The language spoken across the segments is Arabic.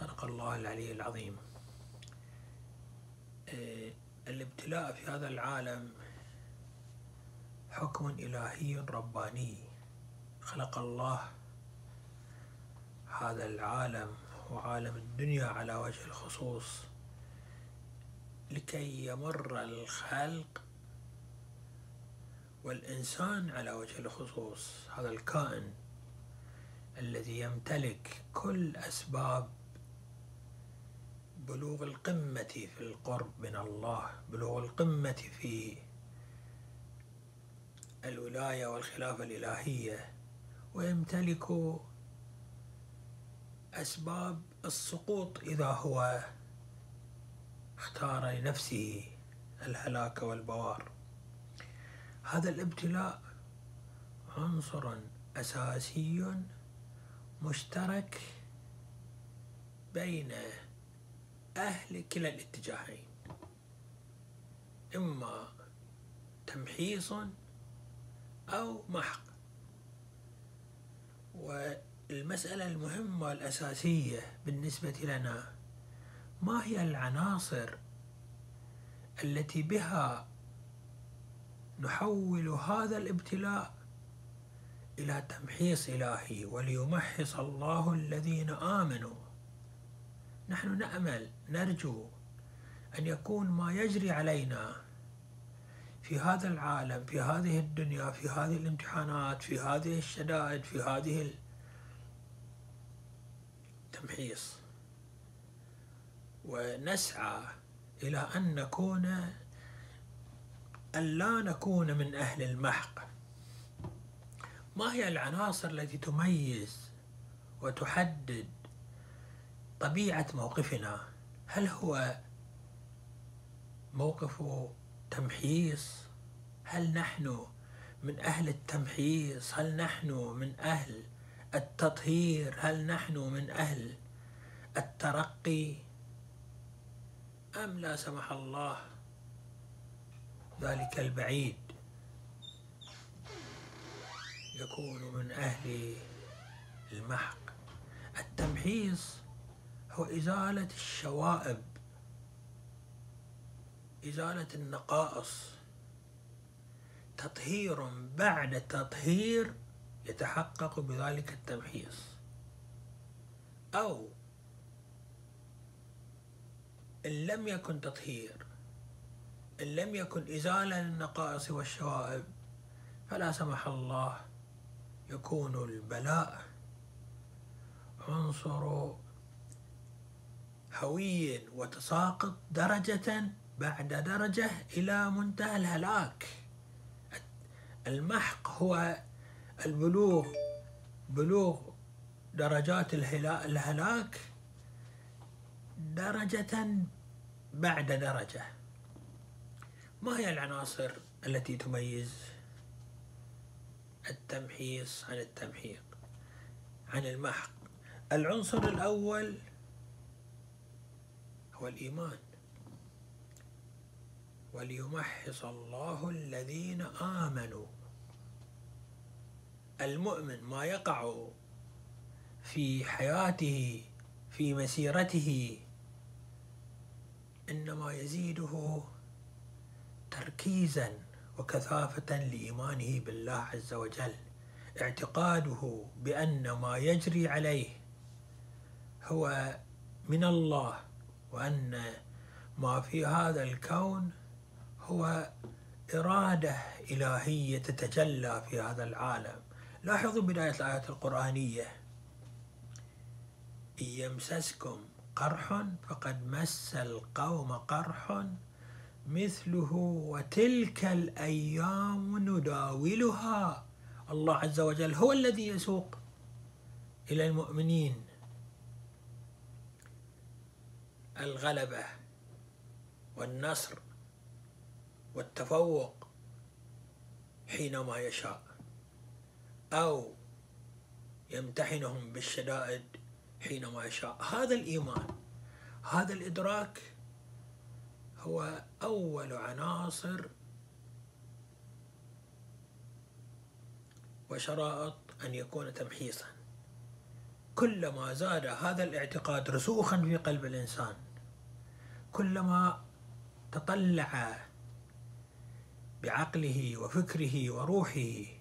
صدق الله العلي العظيم. آه، الابتلاء في هذا العالم حكم إلهي رباني. خلق الله هذا العالم وعالم الدنيا على وجه الخصوص لكي يمر الخلق والإنسان على وجه الخصوص. هذا الكائن الذي يمتلك كل أسباب بلوغ القمة في القرب من الله بلوغ القمة في الولاية والخلافة الإلهية ويمتلك أسباب السقوط إذا هو اختار لنفسه الهلاك والبوار. هذا الابتلاء عنصر أساسي مشترك بين أهل كلا الاتجاهين. إما تمحيص أو محق. والمسألة المهمة والأساسية بالنسبة لنا ما هي العناصر التي بها نحول هذا الابتلاء إلى تمحيص إلهي وليمحص الله الذين آمنوا؟ نحن نأمل نرجو أن يكون ما يجري علينا في هذا العالم في هذه الدنيا في هذه الامتحانات في هذه الشدائد في هذه التمحيص ونسعى إلى أن نكون أن لا نكون من أهل المحق. ما هي العناصر التي تميز وتحدد طبيعة موقفنا هل هو موقف تمحيص؟ هل نحن من أهل التمحيص؟ هل نحن من أهل التطهير؟ هل نحن من أهل الترقي؟ أم لا سمح الله ذلك البعيد يكون من أهل المحق؟ التمحيص هو إزالة الشوائب إزالة النقائص. تطهير بعد تطهير يتحقق بذلك التمحيص أو إن لم يكن تطهير إن لم يكن إزالة للنقائص والشوائب فلا سمح الله يكون البلاء. عنصر هوي وتساقط درجة بعد درجة إلى منتهى الهلاك. المحق هو البلوغ بلوغ درجات الهلاك درجة بعد درجة. ما هي العناصر التي تميز التمحيص عن التمحيق؟ عن المحق. العنصر الأول هو الإيمان وليمحص الله الذين آمنوا. المؤمن ما يقع في حياته في مسيرته إنما يزيده تركيزا وكثافة لإيمانه بالله عز وجل. اعتقاده بأن ما يجري عليه هو من الله وأن ما في هذا الكون هو إرادة إلهية تتجلى في هذا العالم. لاحظوا بداية الآيات القرآنية. إن يمسسكم قرح فقد مس القوم قرح مثله وتلك الأيام نداولها. الله عز وجل هو الذي يسوق إلى المؤمنين. الغلبة والنصر والتفوق حينما يشاء أو يمتحنهم بالشدائد حينما يشاء. هذا الإيمان هذا الإدراك هو أول عناصر وشرائط أن يكون تمحيصا. كلما زاد هذا الاعتقاد رسوخا في قلب الإنسان كلما تطلع بعقله وفكره وروحه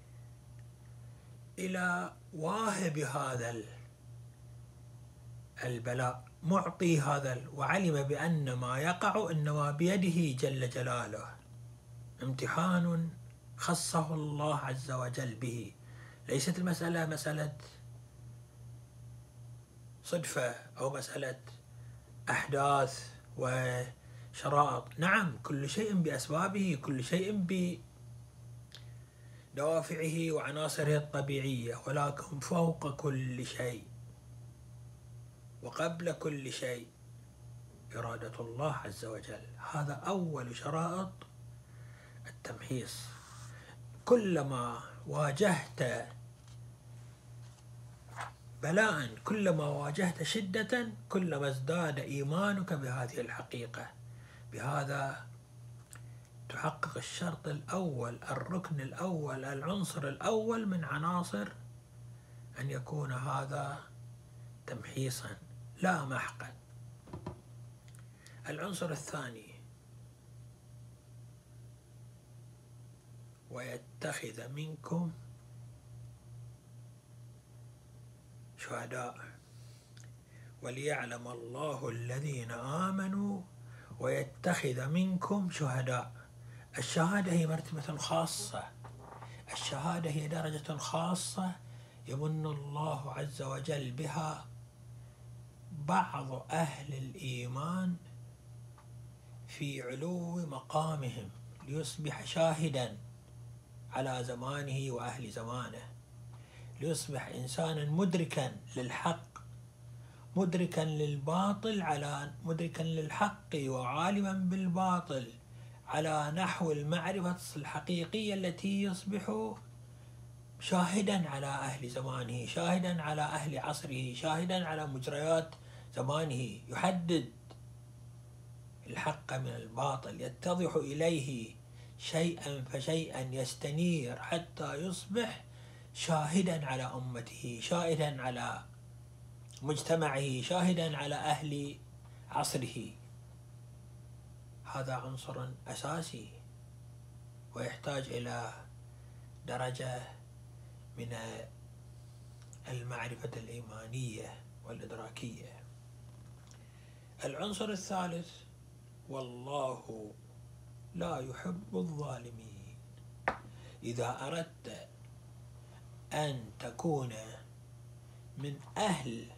إلى واهب هذا البلاء معطي هذا وعلم بأن ما يقع إنما بيده جل جلاله. امتحان خصه الله عز وجل به. ليست المسألة مسألة صدفة أو مسألة أحداث. وشرائط. نعم كل شيء بأسبابه كل شيء بدوافعه وعناصره الطبيعية ولكن فوق كل شيء وقبل كل شيء إرادة الله عز وجل. هذا أول شرائط التمحيص. كلما واجهت بلاء كلما واجهت شدة كلما ازداد إيمانك بهذه الحقيقة. بهذا تحقق الشرط الأول الركن الأول العنصر الأول من عناصر أن يكون هذا تمحيصا لا محقا. العنصر الثاني ويتخذ منكم شهداء. وليعلم الله الذين آمنوا ويتخذ منكم شهداء. الشهادة هي مرتبة خاصة. الشهادة هي درجة خاصة يمن الله عز وجل بها بعض أهل الإيمان في علو مقامهم ليصبح شاهدا على زمانه وأهل زمانه. ليصبح إنسانا مدركا للحق مدركا للباطل على مدركا للحق وعالما بالباطل على نحو المعرفة الحقيقية التي يصبح شاهدا على أهل زمانه شاهدا على أهل عصره شاهدا على مجريات زمانه. يحدد الحق من الباطل يتضح إليه شيئا فشيئا يستنير حتى يصبح شاهدا على أمته شاهدا على مجتمعه شاهدا على أهل عصره. هذا عنصر أساسي ويحتاج إلى درجة من المعرفة الإيمانية والإدراكية. العنصر الثالث والله لا يحب الظالمين. إذا أردت أن تكون من أهل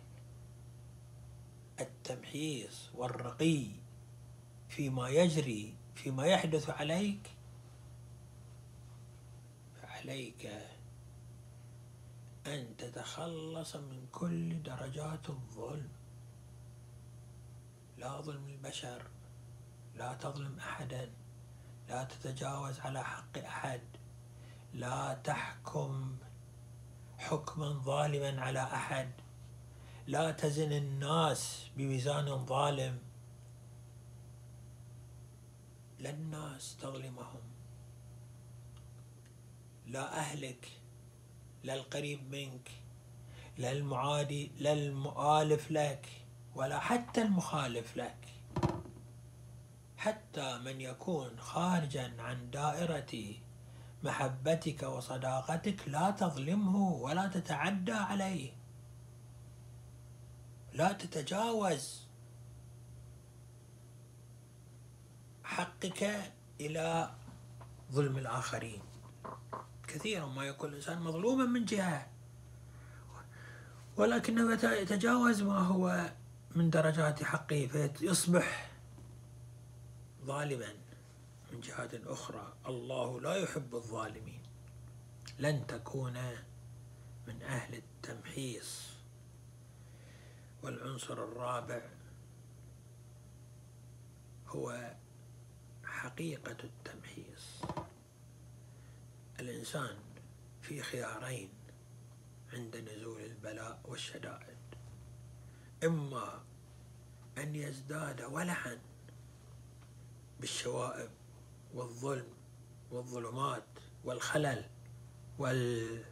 التمحيص والرقي فيما يجري فيما يحدث عليك فعليك أن تتخلص من كل درجات الظلم. لا ظلم البشر لا تظلم أحدا لا تتجاوز على حق أحد لا تحكم حكما ظالما على أحد. لا تزن الناس بميزان ظالم. لا الناس تظلمهم. لا أهلك لا القريب منك لا المعادي لا المؤالف لك ولا حتى المخالف لك. حتى من يكون خارجا عن دائرة محبتك وصداقتك لا تظلمه ولا تتعدى عليه. لا تتجاوز حقك إلى ظلم الآخرين. كثيرا ما يكون الإنسان مظلوما من جهة ولكنه يتجاوز ما هو من درجات حقه فيصبح ظالما. من جهات أخرى الله لا يحب الظالمين. لن تكون من أهل التمحيص. والعنصر الرابع هو حقيقة التمحيص. الإنسان في خيارين عند نزول البلاء والشدائد. إما أن يزداد ولعا بالشوائب والظلم والظلمات والخلل والهوى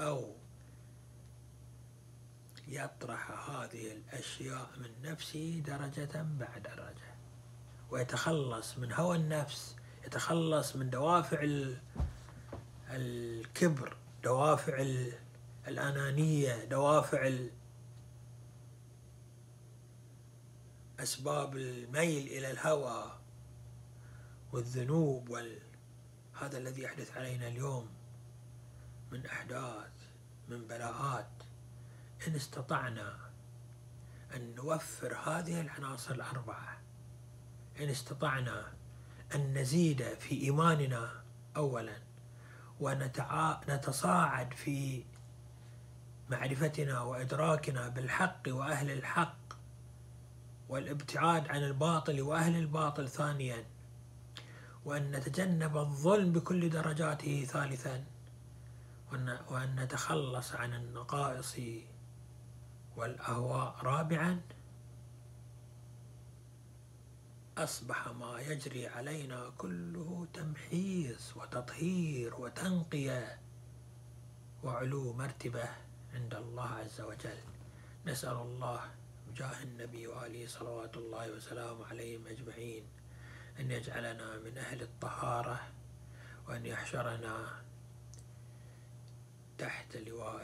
أو يطرح هذه الأشياء من نفسه درجة بعد درجة. ويتخلص من هوى النفس يتخلص من دوافع الكبر دوافع الأنانية دوافع أسباب الميل إلى الهوى والذنوب وال... هذا الذي يحدث علينا اليوم من أحداث من بلاءات. إن استطعنا أن نوفر هذه العناصر الأربعة إن استطعنا أن نزيد في إيماننا أولا ونتصاعد في معرفتنا وإدراكنا بالحق وأهل الحق والابتعاد عن الباطل وأهل الباطل ثانيا وأن نتجنب الظلم بكل درجاته ثالثا وأن نتخلص عن النقائص والأهواء. رابعا أصبح ما يجري علينا كله تمحيص وتطهير وتنقية وعلو مرتبة عند الله عز وجل. نسأل الله بجاه النبي وآله صلوات الله وسلامه عليهم أجمعين أن يجعلنا من أهل الطهارة وأن يحشرنا تحت لواء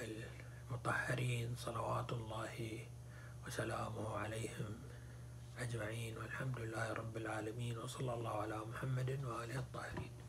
المطهرين صلوات الله وسلامه عليهم أجمعين والحمد لله رب العالمين وصلى الله على محمد وآله الطاهرين.